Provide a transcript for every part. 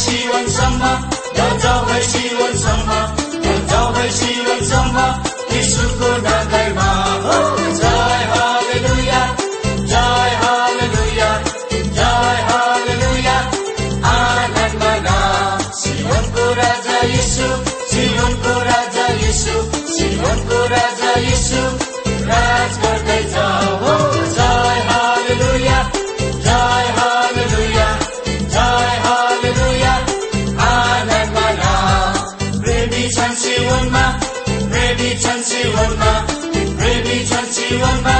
希望什么？要找回希望什么？要找回希望什么？प्रिय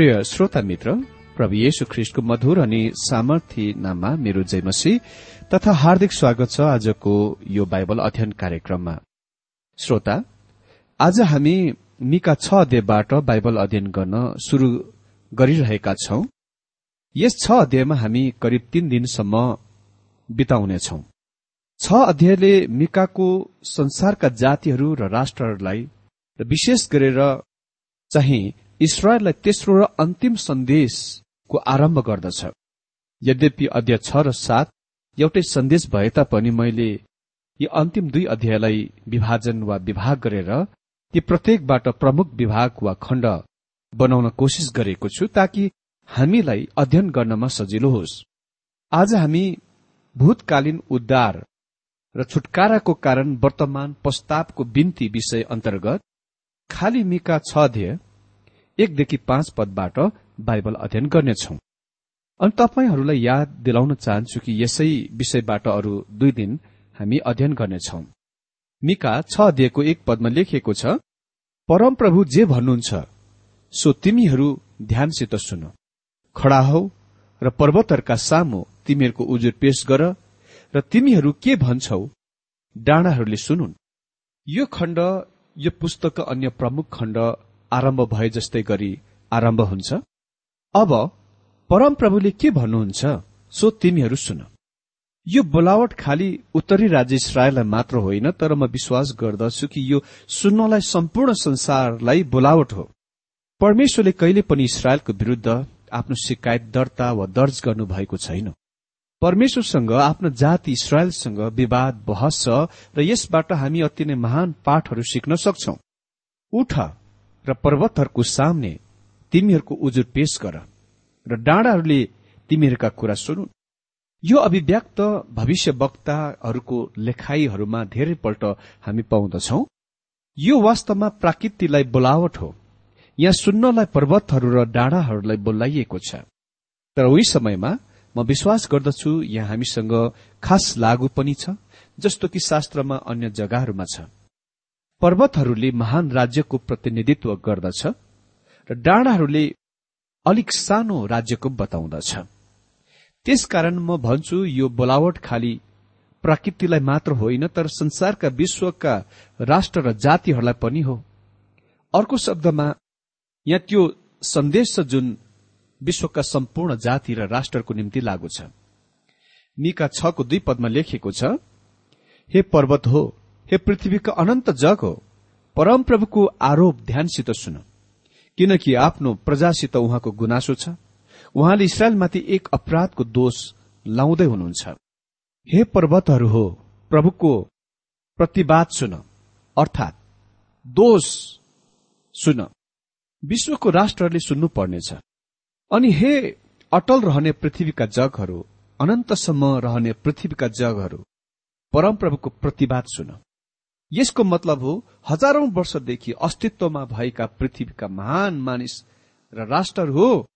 प्रिय श्रोता मित्र प्रभु येशु ख्रिष्टको मधुर अनि सामर्थी नाममा मेरो जयमसी तथा हार्दिक स्वागत छ आजको यो बाइबल अध्ययन कार्यक्रममा। श्रोता आज हामी मिका छ अध्यायबाट बाइबल अध्ययन गर्न शुरू गरिरहेका छौं। यस छ अध्यायमा हामी करिब तीन दिनसम्म बिताउनेछौ। छ अध्यायले मिकाको संसारका जातिहरू र राष्ट्रहरूलाई र विशेष गरेर चाहिँ इसरायललाई तेस्रो र अन्तिम सन्देशको आरम्भ गर्दछ। यद्यपि अध्याय छ र सात एउटै सन्देश भए तापनि मैले यी अन्तिम दुई अध्यायलाई विभाजन वा विभाग गरेर ती प्रत्येकबाट प्रमुख विभाग वा खण्ड बनाउन कोसिस गरेको छु ताकि हामीलाई अध्ययन गर्नमा सजिलो होस्। आज हामी भूतकालीन उद्धार र छुटकाराको कारण वर्तमान प्रस्तावको बिन्ती विषय अन्तर्गत खाली मिका छ अध्यय एकदेखि पाँच पदबाट बाइबल अध्ययन गर्नेछौ। अनि तपाईँहरूलाई याद दिलाउन चाहन्छु कि यसै विषयबाट अरू दुई दिन हामी अध्ययन गर्नेछौ। मिका छ अध्ययको एक पदमा लेखिएको छ परमप्रभु जे भन्नुहुन्छ सो तिमीहरू ध्यानसित सुन। खडा हौ र पर्वतहरूका सामु तिमीहरूको उजुर पेश गर र तिमीहरू के भन्छौ डाँडाहरूले सुनुन्। यो खण्ड यो पुस्तकका अन्य प्रमुख खण्ड आरम्भ भए जस्तै गरी आरम्भ हुन्छ। अब परमप्रभुले के भन्नुहुन्छ सो तिमीहरू सुन। यो बोलावट खालि उत्तरी राज्य इसरायललाई मात्र होइन तर म विश्वास गर्दछु कि यो सुन्नलाई सम्पूर्ण संसारलाई बोलावट हो। परमेश्वरले कहिले पनि इसरायलको विरूद्ध आफ्नो शिकायत दर्ता वा दर्ज गर्नु भएको छैन। परमेश्वरसँग आफ्नो जाति इसरायलसँग विवाद बहस छ र यसबाट हामी अति नै महान पाठहरू सिक्न सक्छौ। उठ र पर्वतहरूको सामने तिमीहरूको उजुर पेश गर र डाँडाहरूले तिमीहरूका कुरा सुनु। यो अभिव्यक्त भविष्य वक्ताहरूको लेखाईहरूमा धेरैपल्ट हामी पाउँदछौ। यो वास्तवमा प्राकृतिलाई बोलावट हो। यहाँ सुन्नलाई पर्वतहरू र डाँडाहरूलाई बोलाइएको छ। तर उही समयमा म विश्वास गर्दछु यहाँ हामीसँग खास लागू पनि छ जस्तो कि शास्त्रमा अन्य जग्गाहरूमा छ। पर्वतहरूले महान राज्यको प्रतिनिधित्व गर्दछ र डाँडाहरूले अलिक सानो राज्यको बताउँदछ। त्यसकारण म भन्छु यो बोलावट खाली प्रकृतिलाई मात्र होइन तर संसारका विश्वका राष्ट्र र जातिहरूलाई पनि हो। अर्को शब्दमा यहाँ त्यो सन्देश छ जुन विश्वका सम्पूर्ण जाति र राष्ट्रको निम्ति लागू छ। मिका छको दुई पदमा लेखिएको छ हे पर्वत हो हे पृथ्वीका अनन्त जग हो। परमप्रभुको आरोप ध्यानसित सुन। किनकि आफ्नो प्रजासित उहाँको गुनासो छ। उहाँले इसरायलमाथि एक अपराधको दोष लाउँदै हुनुहुन्छ। हे पर्वतहरू हो प्रभुको प्रतिवाद सुन। अर्थात दोष सुन। विश्वको राष्ट्रहरूले सुन्नु पर्नेछ अनि हे अटल रहने पृथ्वीका जगहरू अनन्तसम्म रहने पृथ्वीका जगहरू परमप्रभुको प्रतिवाद सुन। यसको मतलब हो हजारौं वर्षदेखि अस्तित्वमा भएका पृथ्वीका महान मानिस र राष्ट्रहरू हो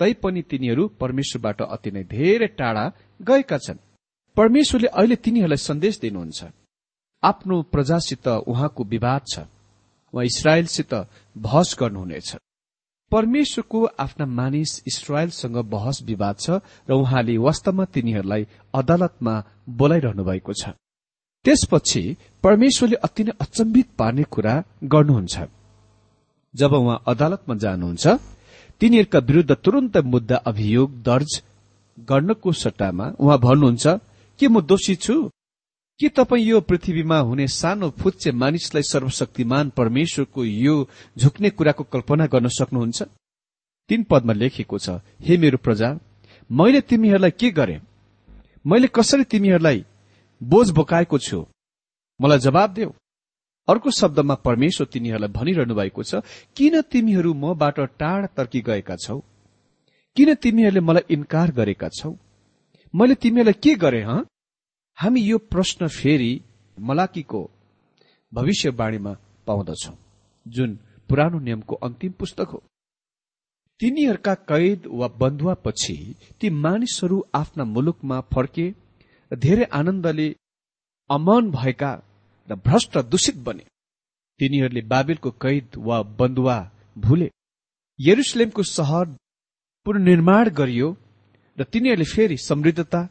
तैपनि तिनीहरू परमेश्वरबाट अति नै धेरै टाढा गएका छन्। परमेश्वरले अहिले तिनीहरूलाई सन्देश दिनुहुन्छ। आफ्नो प्रजासित उहाँको विवाद छ। उहाँ इसरायलसित बहस गर्नुहुनेछ। परमेश्वरको आफ्ना मानिस इसरायलसँग बहस विवाद छ र उहाँले वास्तवमा तिनीहरूलाई अदालतमा बोलाइरहनु भएको छ। त्यसपछि परमेश्वरले अति नै अचम्बित पार्ने कुरा गर्नुहुन्छ। जब उहाँ अदालतमा जानुहुन्छ तिनीहरूका विरूद्ध तुरन्त मुद्दा अभियोग दर्ज गर्नको सट्टामा उहाँ भन्नुहुन्छ के म दोषी छु? के तपाईँ यो पृथ्वीमा हुने सानो फुच्चे मानिसलाई सर्वशक्तिमान परमेश्वरको यो झुक्ने कुराको कल्पना गर्न सक्नुहुन्छ? तीन पदमा लेखिएको छ हे मेरो प्रजा मैले तिमीहरूलाई के गरे? मैले कसरी तिमीहरूलाई बोझ बोकाएको छु? मलाई जवाब देऊ। अर्को शब्दमा परमेश्वर तिनीहरूलाई भनिरहनु भएको छ किन तिमीहरू मबाट टाढ तर्की गएका छौ? किन तिमीहरूले मलाई इन्कार गरेका छौ? मैले तिमीहरूलाई के गरे हँ? हामी यो प्रश्न फेरि मलाकीको भविष्यवाणीमा पाउँदछौ जुन पुरानो नियमको अन्तिम पुस्तक हो। तिनीहरूका कैद वा बन्धुवापछि ती मानिसहरू आफ्ना मुलुकमा फर्के धेरै आनन्दले अमन भएका र भ्रष्ट दूषित बने। तिनीहरूले बाबेलको कैद वा बन्धुवा भूले। यरुसलेमको सहर पुननिर्माण गरियो र तिनीहरूले फेरि समृद्धता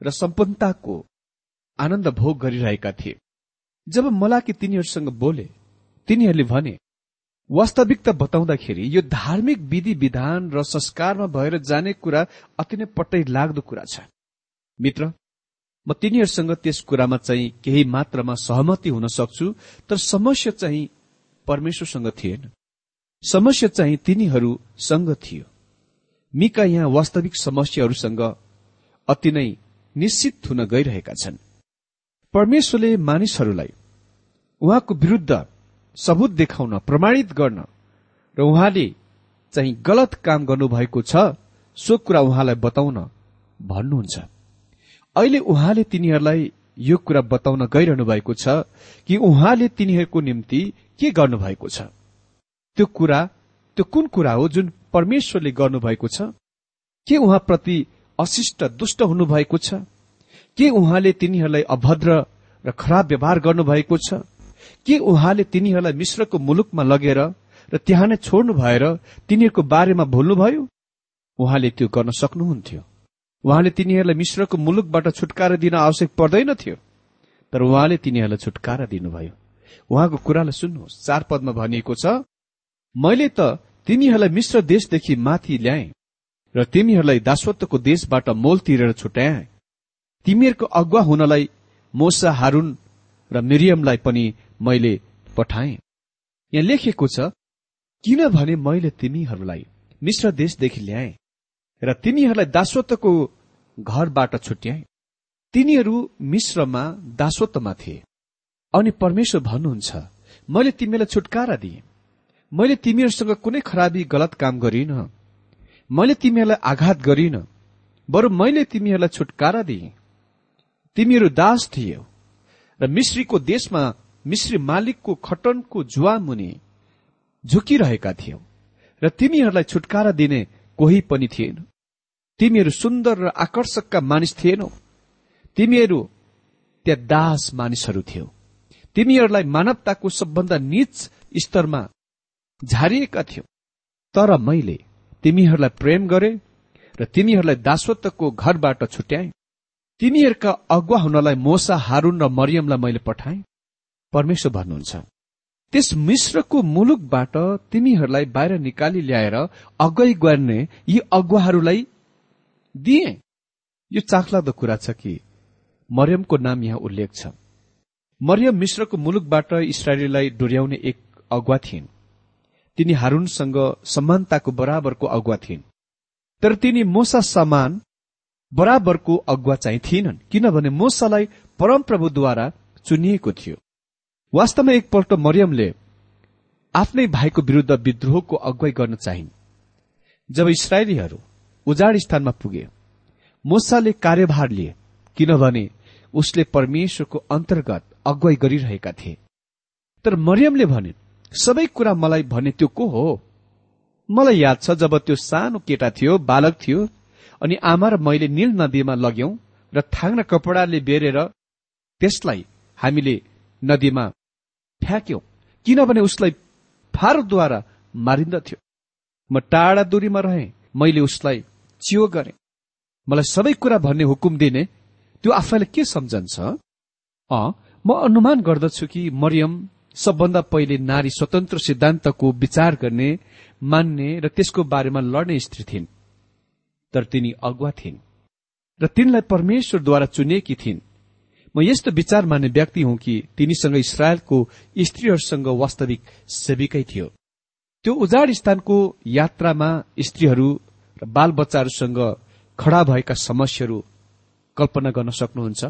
र सम्पन्नताको आनन्द भोग गरिरहेका थिए। जब मलाकी तिनीहरूसँग बोले तिनीहरूले भने वास्तविकता बताउँदाखेरि यो धार्मिक विधि विधान र संस्कारमा भएर जाने कुरा अति नै पट्टै लाग्दो कुरा छ। मित्र म तिनीहरूसँग त्यस कुरामा चाहिँ केही मात्रामा सहमति हुन सक्छु तर समस्या चाहिँ परमेश्वरसँग थिएन। समस्या चाहिँ तिनीहरूसँग थियो। मिका यहाँ वास्तविक समस्याहरूसँग अति नै निश्चित हुन गइरहेका छन्। परमेश्वरले मानिसहरूलाई उहाँको विरूद्ध सबूत देखाउन प्रमाणित गर्न र उहाँले चाहिँ गलत काम गर्नुभएको छ सो कुरा उहाँलाई बताउन भन्नुहुन्छ। अहिले उहाँले तिनीहरूलाई यो कुरा बताउन गइरहनु भएको छ कि उहाँले तिनीहरूको निम्ति के गर्नुभएको छ। त्यो कुरा त्यो कुन कुरा हो जुन परमेश्वरले गर्नुभएको छ? के उहाँप्रति अशिष्ट दुष्ट हुनुभएको छ? के उहाँले तिनीहरूलाई अभद्र र खराब व्यवहार गर्नुभएको छ? के उहाँले तिनीहरूलाई मिश्रको मुलुकमा लगेर र त्यहाँ नै छोड्नु भएर तिनीहरूको बारेमा भुल्नुभयो? उहाँले त्यो गर्न सक्नुहुन्थ्यो। उहाँले तिनीहरूलाई मिश्रको मुलुकबाट छुटकारा दिन आवश्यक पर्दैन थियो। तर उहाँले तिनीहरूलाई छुटकारा दिनुभयो। उहाँको कुरालाई सुन्नुहोस्। चार पदमा भनिएको छ मैले त तिमीहरूलाई मिश्र देशदेखि माथि ल्याए र तिमीहरूलाई दासत्वको देशबाट मोल तिरेर छुट्याए। तिमीहरूको अगुवा हुनलाई मोसा हारून र मिरियमलाई पनि मैले पठाएँ। यहाँ लेखिएको छ किनभने मैले तिमीहरूलाई मिश्र देशदेखि ल्याए। र तिमीहरूलाई दासत्वको घरबाट छुट्याए। तिनीहरू मिश्रमा दासत्वमा थिए। अनि परमेश्वर भन्नुहुन्छ मैले तिमीलाई छुटकारा दिए। मैले तिमीहरूसँग कुनै खराबी गलत काम गरिन। मैले तिमीहरूलाई आघात गरिन। बरु मैले तिमीहरूलाई छुटकारा दिए। तिमीहरू दास थियौ र मिश्रीको देशमा मिश्री मालिकको खटनको जुवा मुनि झुकिरहेका थियौ। र तिमीहरूलाई छुटकारा दिने कोही पनि थिएन। तिमीहरू सुन्दर र आकर्षकका मानिस थिएनौ। तिमीहरू त्यहाँ दास मानिसहरू थियौ। तिमीहरूलाई मानवताको सबभन्दा निच स्तरमा झारिएका थियौ। तर मैले तिमीहरूलाई प्रेम गरे र तिमीहरूलाई दासत्वको घरबाट छुट्याए। तिमीहरूका अगुवा हुनलाई मोसा हारून र मरियमलाई मैले पठाएँ। परमेश्वर भन्नुहुन्छ। त्यस मिश्रको मुलुकबाट तिमीहरूलाई बाहिर निकाली ल्याएर अगुवाई गर्ने यी अगुवाहरूलाई दिए। यो चाखलादो कुरा छ कि मरियमको नाम यहाँ उल्लेख छ। मरियम मिश्रको मुलुकबाट इसरायलीलाई डोर्याउने एक अगुवा थिइन्। तिनी हारूनसँग समानताको बराबरको अगुवा थिइन्। तर तिनी मोसा समान बराबरको अगुवा चाहिँ थिएनन् किनभने मोसालाई परमप्रभुद्वारा चुनिएको थियो। वास्तवमा एकपल्ट मरियमले आफ्नै भाइको विरूद्ध विद्रोहको अगुवाई गर्न चाहिन्। जब इसरायलीहरू उजाड स्थानमा पुगे मोसाले कार्यभार लिए किनभने उसले परमेश्वरको अन्तर्गत अगुवाई गरिरहेका थिए। तर मरियमले भने सबै कुरा मलाई भने त्यो को हो? मलाई याद छ जब त्यो सानो केटा थियो बालक थियो अनि आमा र मैले नील नदीमा लग्यौं र थाङ्ना कपडाले बेरेर त्यसलाई हामीले नदीमा फ्याँक्यौं किनभने उसलाई फारोद्वारा मारिन्दथ्यो म टाढा दूरीमा रहे। मैले उसलाई चियो गरे। मलाई सबै कुरा भन्ने हुकुम दिने। त्यो आफैलाई के सम्झन्छ? अ म अनुमान गर्दछु कि मरियम सबभन्दा पहिले नारी स्वतन्त्र सिद्धान्तको विचार गर्ने मान्ने र त्यसको बारेमा लड्ने स्त्री थिइन्। तर तिनी अगुवा थिइन्। र तिनलाई परमेश्वरद्वारा चुनिएकी थिइन्। म यस्तो विचार मान्ने व्यक्ति हुँ कि तिनीसँग इसरायलको स्त्रीहरूसँग वास्तविक सेविकै थियो। त्यो उजाड स्थानको यात्रामा स्त्रीहरू र बालबच्चाहरूसँग खड़ा भएका समस्याहरू कल्पना गर्न सक्नुहुन्छ।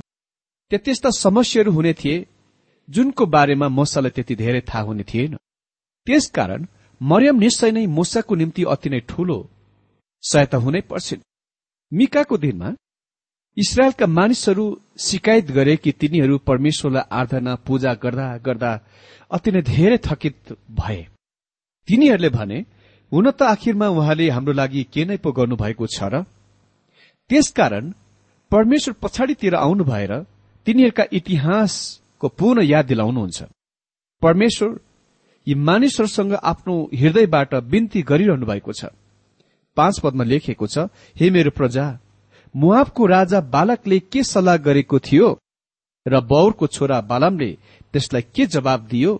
त्यहाँ त्यस्ता समस्याहरू हुने थिए जुनको बारेमा मोसालाई त्यति धेरै थाहा हुने थिएन। त्यसकारण मरियम निश्चय नै मोसाको निम्ति अति नै ठूलो सहायता हुनै पर्छन्। मिकाको दिनमा इसरायलका मानिसहरू शिकायत गरे कि तिनीहरू परमेश्वरलाई आराधना पूजा गर्दा गर्दा अति नै धेरै थकित भए। तिनीहरूले भने हुन त आखिरमा उहाँले हाम्रो लागि के नै पो गर्नुभएको छ र? त्यसकारण परमेश्वर पछाडितिर आउनु भएर तिनीहरूका इतिहासको पूर्ण याद दिलाउनुहुन्छ। परमेश्वर यी मानिसहरूसँग आफ्नो हृदयबाट विन्ती गरिरहनु भएको छ। पाँच पदमा लेखिएको छ हे मेरो प्रजा मुआबको राजा बालकले के सल्लाह गरेको थियो र बौरको छोरा बालमले त्यसलाई के जवाब दियो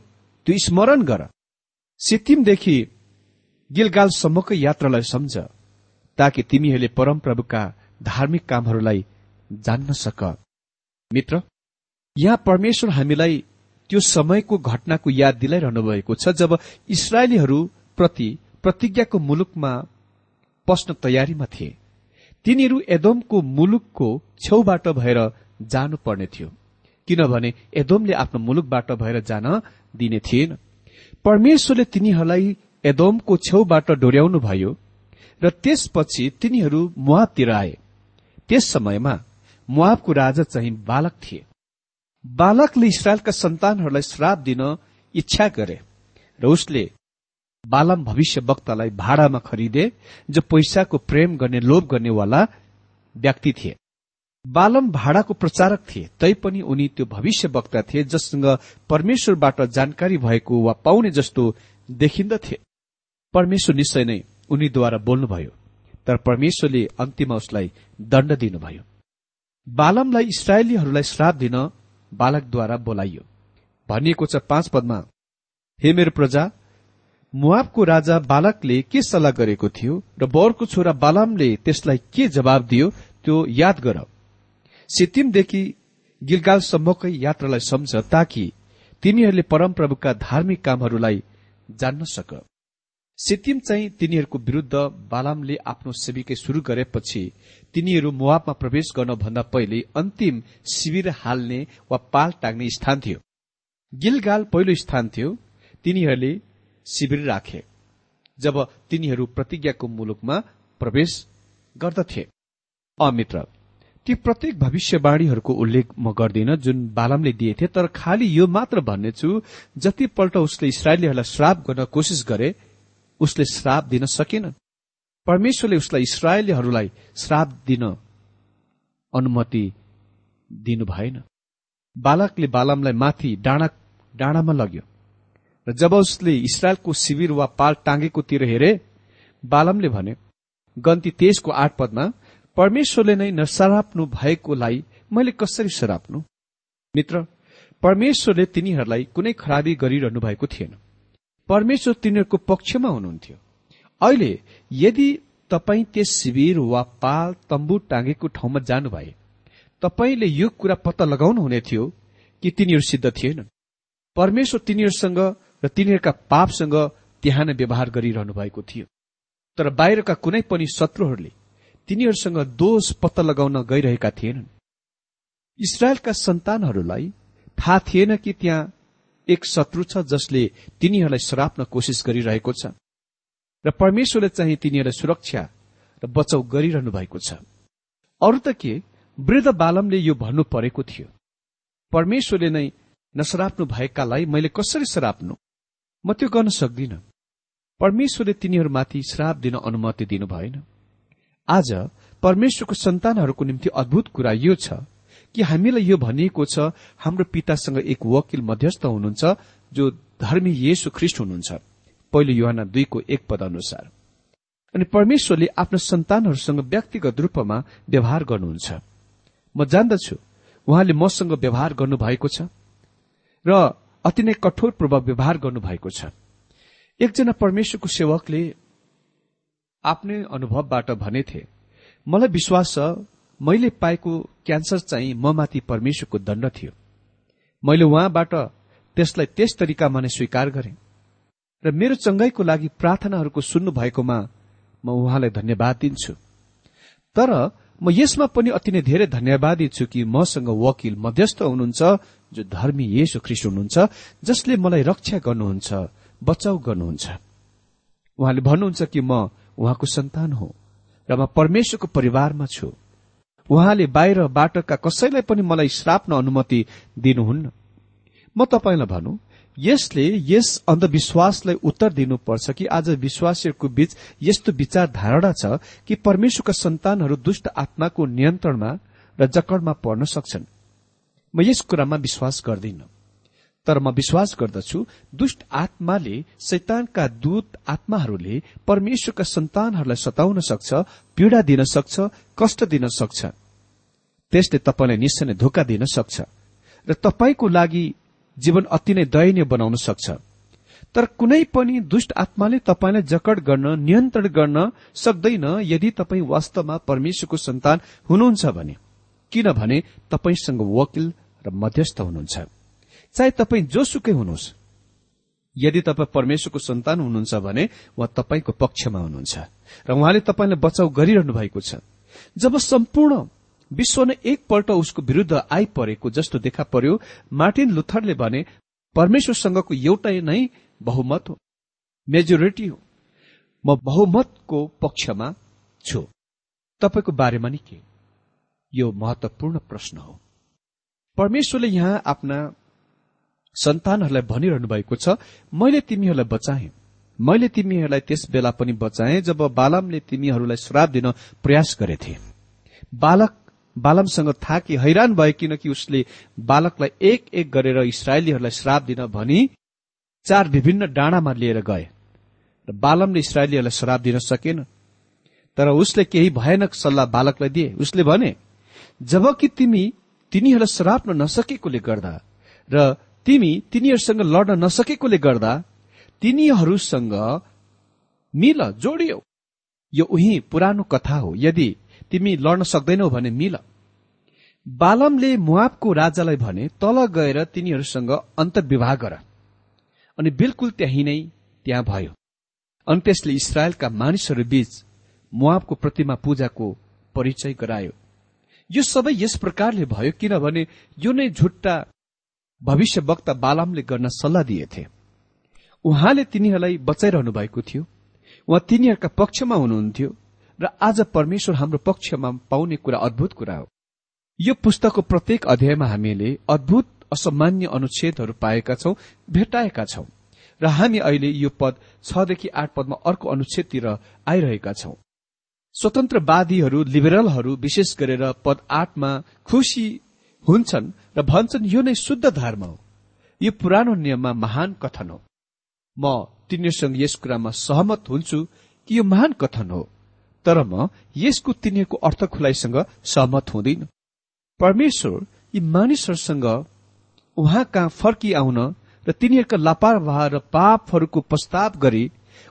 त्यो स्मरण गर। सिक्किमदेखि गिलगालसम्मको यात्रालाई सम्झ ताकि तिमीहरूले परमप्रभुका धार्मिक कामहरूलाई जान्न सक। मित्र यहाँ परमेश्वर हामीलाई त्यो समयको घटनाको याद दिलाइरहनु भएको छ जब इसरायलीहरू प्रति प्रतिज्ञाको मुलुकमा पस्न तयारीमा थिए। तिनीहरू एदोमको मुलुकको छेउबाट भएर जानुपर्ने थियो। किनभने एदोमले आफ्नो मुलुकबाट भएर जान दिने थिएन। परमेश्वरले तिनीहरूलाई एदोमको छेउबाट डोर्याउनु भयो र त्यसपछि तिनीहरू मुवाबतिर आए। त्यस समयमा मुवाबको राजा चाहिँ बालक थिए। बालकले इसरायलका सन्तानहरूलाई श्राप दिन इच्छा गरे र उसले बालम भविष्य वक्तालाई भाडामा खरिदे जो पैसाको प्रेम गर्ने लोभ गर्नेवाला व्यक्ति थिए। बालम भाडाको प्रचारक थिए तैपनि उनी त्यो भविष्य वक्ता थिए जससँग परमेश्वरबाट जानकारी भएको वा पाउने जस्तो देखिन्दथे परमेश्वर निश्चय नै उनीद्वारा बोल्नुभयो तर परमेश्वरले अन्तिममा उसलाई दण्ड दिनुभयो। बालमलाई इसरायलीहरूलाई श्राप दिन बालकद्वारा बोलाइयो। भनिएको छ पाँच पदमा हे मेरो प्रजा मुआबको राजा बालकले के सल्लाह गरेको थियो र बौरको छोरा बालामले त्यसलाई के जवाब दियो त्यो याद गर। सिक्किमदेखि गिलगालसम्मकै यात्रालाई सम्झ ताकि तिनीहरूले परमप्रभुका धार्मिक कामहरूलाई जान्न सक। सिक्किम चाहिँ तिनीहरूको विरूद्ध बालामले आफ्नो सेविकै शुरू गरेपछि तिनीहरू मुवाबमा प्रवेश गर्नभन्दा पहिले अन्तिम शिविर हाल्ने वा पाल टाग्ने स्थान थियो। गिलगाल पहिलो स्थान थियो। तिनीहरूले शिविर राखे जब तिनीहरू प्रतिज्ञाको मुलुकमा प्रवेश गर्दथे। अमित्र ती प्रत्येक भविष्यवाणीहरूको उल्लेख म गर्दिन जुन बालमले दिएथे तर खालि यो मात्र भन्नेछु जतिपल्ट उसले इसरायलीहरूलाई श्राप गर्न कोसिस गरे उसले श्राप दिन सकेन। परमेश्वरले उसलाई इसरायलीहरूलाई श्राप दिन अनुमति दिनु भएन बालकले बालमलाई माथि डाँडा डाँडामा लग्यो। र जब उसले इसरायलको शिविर वा पाल टाँगेकोतिर हेरे बालमले भने गन्ती तेइसको आठ पदमा परमेश्वरले नै नसराप्नु भएकोलाई मैले कसरी सराप्नु? मित्र परमेश्वरले तिनीहरूलाई कुनै खराबी गरिरहनु भएको थिएन। परमेश्वर तिनीहरूको पक्षमा हुनुहुन्थ्यो। अहिले यदि तपाईँ त्यस शिविर वा पाल तम्बु टाँगेको ठाउँमा जानु भए तपाईँले यो कुरा पत्ता लगाउनु हुने थियो कि तिनीहरू सिद्ध थिएनन्। परमेश्वर तिनीहरूसँग र तिनीहरूका पापसँग त्यहाँ नै व्यवहार गरिरहनु भएको थियो। तर बाहिरका कुनै पनि शत्रुहरूले तिनीहरूसँग दोष पत्ता लगाउन गइरहेका थिएनन्। इसरायलका सन्तानहरूलाई थाहा थिएन कि त्यहाँ एक शत्रु छ जसले तिनीहरूलाई श्राप्न कोसिस गरिरहेको छ र परमेश्वरले चाहिँ तिनीहरूलाई सुरक्षा र बचाउ गरिरहनु भएको छ। अरू त के? वृद्ध बालमले यो भन्नु परेको थियो। परमेश्वरले नै नसराप्नु भएकालाई मैले कसरी सराप्नु म त्यो गर्न सक्दिन। परमेश्वरले तिनीहरूमाथि श्राप दिन अनुमति दिनु भएन आज परमेश्वरको सन्तानहरूको निम्ति अद्भुत कुरा यो छ कि हामीलाई यो भनिएको छ हाम्रो पितासँग एक वकिल मध्यस्थ हुनुहुन्छ जो धर्मी येशु ख्रिष्ट हुनुहुन्छ। पहिलो युवाना दुईको एक पद अनुसार अनि परमेश्वरले आफ्नो सन्तानहरूसँग व्यक्तिगत रूपमा व्यवहार गर्नुहुन्छ। म जान्दछु उहाँले मसँग व्यवहार गर्नुभएको छ। र अति नै कठोरपूर्वक व्यवहार गर्नुभएको छ। एकजना परमेश्वरको सेवकले आफ्नै अनुभवबाट भनेथे मलाई विश्वास छ मैले पाएको क्यान्सर चाहिँ म माथि परमेश्वरको दण्ड थियो। मैले उहाँबाट त्यसलाई त्यस तरिकामा नै स्वीकार गरे। र मेरो चंगाईको लागि प्रार्थनाहरूको सुन्नु भएकोमा म उहाँलाई धन्यवाद दिन्छु। तर म यसमा पनि अति नै धेरै धन्यवादी छु कि मसँग वकिल मध्यस्थ हुनुहुन्छ जो धर्मी येशु ख्रिस्ट हुनुहुन्छ जसले मलाई रक्षा गर्नुहुन्छ बचाउ गर्नुहुन्छ। उहाँले भन्नुहुन्छ कि म उहाँको सन्तान हो र म परमेश्वरको परिवारमा छु। उहाँले बाहिरबाटका कसैलाई पनि मलाई श्राप्न अनुमति दिनुहुन्न। म तपाईँलाई भनौं यसले यस अन्धविश्वासलाई उत्तर दिनुपर्छ कि आज विश्वासीहरूको बीच यस्तो विचार धारणा छ कि परमेश्वरका सन्तानहरू दुष्ट आत्माको नियन्त्रणमा र जकडमा पर्न सक्छन्। म यस कुरामा विश्वास गर्दिन। तर म विश्वास गर्दछु दुष्ट आत्माले शैतानका दूत आत्माहरूले परमेश्वरका सन्तानहरूलाई सताउन सक्छ पीड़ा दिन सक्छ कष्ट दिन सक्छ। त्यसले तपाईँलाई निश्चय नै धोका दिन सक्छ। र तपाईँको लागि जीवन अति नै दयनीय बनाउन सक्छ। तर कुनै पनि दुष्ट आत्माले तपाईँलाई जकड गर्न नियन्त्रण गर्न सक्दैन यदि तपाईँ वास्तवमा परमेश्वरको सन्तान हुनुहुन्छ भने। किनभने तपाईँसँग वकिल र मध्यस्थ हुनुहुन्छ। चाहे तपाईँ जोसुकै हुनुहोस्। यदि तपाईँ परमेश्वरको सन्तान हुनुहुन्छ भने उहाँ तपाईँको पक्षमा हुनुहुन्छ र उहाँले तपाईँलाई बचाउ गरिरहनु भएको छ। जब सम्पूर्ण विश्व नै एकपल्ट उसको विरूद्ध आइपरेको जस्तो देखा पर्यो। मार्टिन लुथरले भने परमेश्वरसँगको एउटै नै बहुमत हो। मेजोरिटी हो। म बहुमतको पक्षमा छु। तपाईँको बारेमा नि के यो महत्वपूर्ण प्रश्न हो। परमेश्वरले यहाँ आफ्ना सन्तानहरूलाई भनिरहनु भएको छ मैले तिमीहरूलाई बचाएँ। मैले तिमीहरूलाई त्यस बेला पनि बचाएँ जब बालमले तिमीहरूलाई श्राप दिन प्रयास गरेथे। बालक बालमसँग कि हैरान भयो किनकि उसले बालकलाई एक एक गरेर इसरायलीहरूलाई श्राप दिन भनी चार विभिन्न डाँडामा लिएर गए र बालमले इसरायलीहरूलाई श्राप दिन सकेन। तर उसले केही भयानक सल्लाह बालकलाई दिए। उसले भने जबकि तिमी तिनीहरूलाई श्राप्न नसकेकोले गर्दा र तिमी तिनीहरूसँग लड्न नसकेकोले गर्दा तिनीहरूसँग मिल जोडियो। यो उही पुरानो कथा हो। यदि तिमी लड्न सक्दैनौ भने मिल। बालमले मुआबको राजालाई भने तल गएर तिनीहरूसँग अन्तर्विवाह गर। अनि बिल्कुल त्यही नै त्यहाँ भयो। अनि त्यसले इसरायलका मानिसहरू बीच मुआबको प्रतिमा पूजाको परिचय गरायो। यो सबै यस प्रकारले भयो किनभने यो नै झुट्टा भविष्य वक्ता बालामले गर्न सल्लाह दिएथे। उहाँले तिनीहरूलाई बचाइरहनु भएको थियो। उहाँ तिनीहरूका पक्षमा हुनुहुन्थ्यो। र आज परमेश्वर हाम्रो पक्षमा पाउने कुरा अद्भुत कुरा हो। यो पुस्तकको प्रत्येक अध्यायमा हामीले अद्भुत असामान्य अनुच्छेदहरू पाएका छौं भेटाएका छौं। र हामी अहिले यो पद छदेखि आठ पदमा अर्को अनुच्छेदतिर आइरहेका छौं। स्वतन्त्रवादीहरू लिबरलहरू विशेष गरेर पद आठमा खुशी हुन्छन् र भन्छन् यो नै शुद्ध धर्म हो। यो पुरानो नियममा महान कथन हो। म तिनीहरूसँग यस कुरामा सहमत हुन्छु कि यो महान कथन हो। तर म यसको तिनीहरूको अर्थ खुलाइसँग सहमत हुँदैन। परमेश्वर यी मानिसहरूसँग उहाँ कहाँ फर्किआउन र तिनीहरूका लापरवाह र पापहरूको प्रस्ताव गरी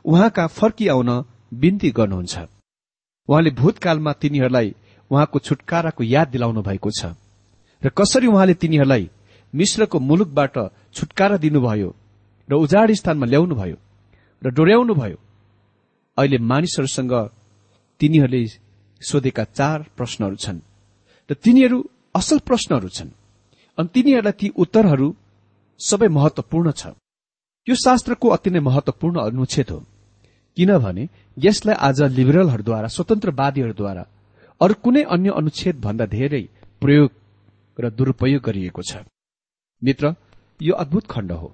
उहाँ कहाँ फर्किआउन विन्ती गर्नुहुन्छ। उहाँले भूतकालमा तिनीहरूलाई उहाँको छुटकाराको याद दिलाउनु भएको छ। र कसरी उहाँले तिनीहरूलाई मिश्रको मुलुकबाट छुटकारा दिनुभयो र उजाड स्थानमा ल्याउनुभयो र डोर्याउनुभयो? अहिले मानिसहरूसँग तिनीहरूले सोधेका चार प्रश्नहरू छन्। र तिनीहरू असल प्रश्नहरू छन्। अनि तिनीहरूलाई ती उत्तरहरू सबै महत्वपूर्ण छ। यो शास्त्रको अति नै महत्वपूर्ण अनुच्छेद हो। किनभने यसलाई आज लिबरलहरूद्वारा स्वतन्त्रवादीहरूद्वारा अरू कुनै अन्य अनुच्छेद भन्दा धेरै प्रयोग र दुरूपयोग गरिएको छ। मित्र यो अद्भुत खण्ड हो।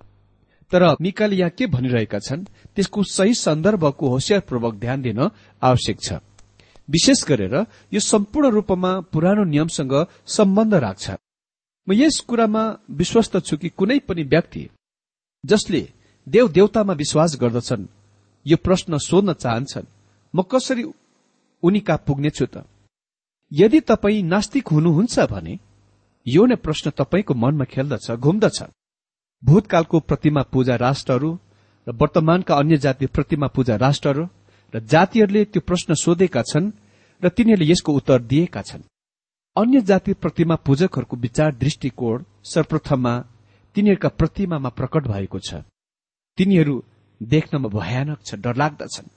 तर मिकाले यहाँ के भनिरहेका छन् त्यसको सही सन्दर्भको होसियारपूर्वक ध्यान दिन आवश्यक छ। विशेष गरेर यो सम्पूर्ण रूपमा पुरानो नियमसँग सम्बन्ध राख्छ। म यस कुरामा विश्वस्त छु कि कुनै पनि व्यक्ति जसले देव देवतामा विश्वास गर्दछन् यो प्रश्न सोध्न चाहन्छन् म कसरी उनी कहाँ पुग्नेछु त? यदि तपाईँ नास्तिक हुनुहुन्छ भने यो नै प्रश्न तपाईँको मनमा खेल्दछ घुम्दछ। भूतकालको प्रतिमा पूजा राष्ट्रहरू र वर्तमानका अन्य जातीय प्रतिमा पूजा राष्ट्रहरू र जातिहरूले त्यो प्रश्न सोधेका छन् र तिनीहरूले यसको उत्तर दिएका छन्। अन्य जातीय प्रतिमा पूजकहरूको विचार दृष्टिकोण सर्वप्रथममा तिनीहरूका प्रतिमामा प्रकट भएको छ। तिनीहरू देख्नमा भयानक छ डरलाग्दछन्।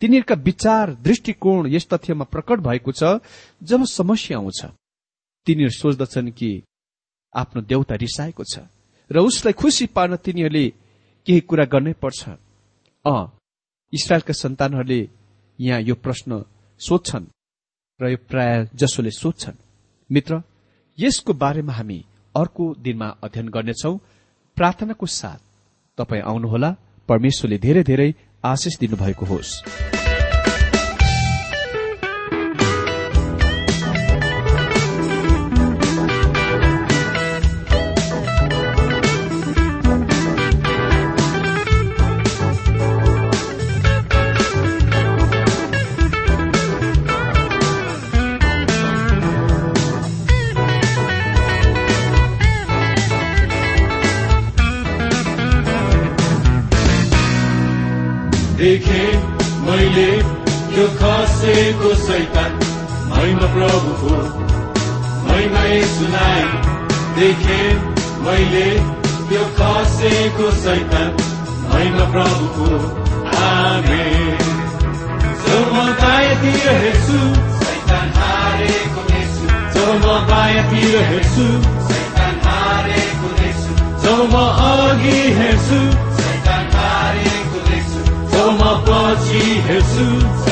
तिनीहरूका विचार दृष्टिकोण यस तथ्यमा प्रकट भएको छ जब समस्या आउँछ। तिनीहरू सोच्दछन् कि आफ्नो देउता रिसाएको छ र उसलाई खुसी पार्न तिनीहरूले केही कुरा गर्नै पर्छ। अ इसरायलका सन्तानहरूले यहाँ यो प्रश्न सोध्छन् र यो प्राय जसोले सोध्छन्। मित्र यसको बारेमा हामी अर्को दिनमा अध्ययन गर्नेछौ। प्रार्थनाको साथ तपाईँ आउनुहोला। परमेश्वरले धेरै धेरै आशिष दिनुभएको होस्। खसेको सैतान महिमा प्रभुको महिमा सुनाए देखे मैले त्यो खसेको सैतान महिमा प्रभुको आमेन जब म दायाँतिर हेर्छु सैतान हेर्छु सैतान अघि हेर्छु सैतान पछि हेर्छु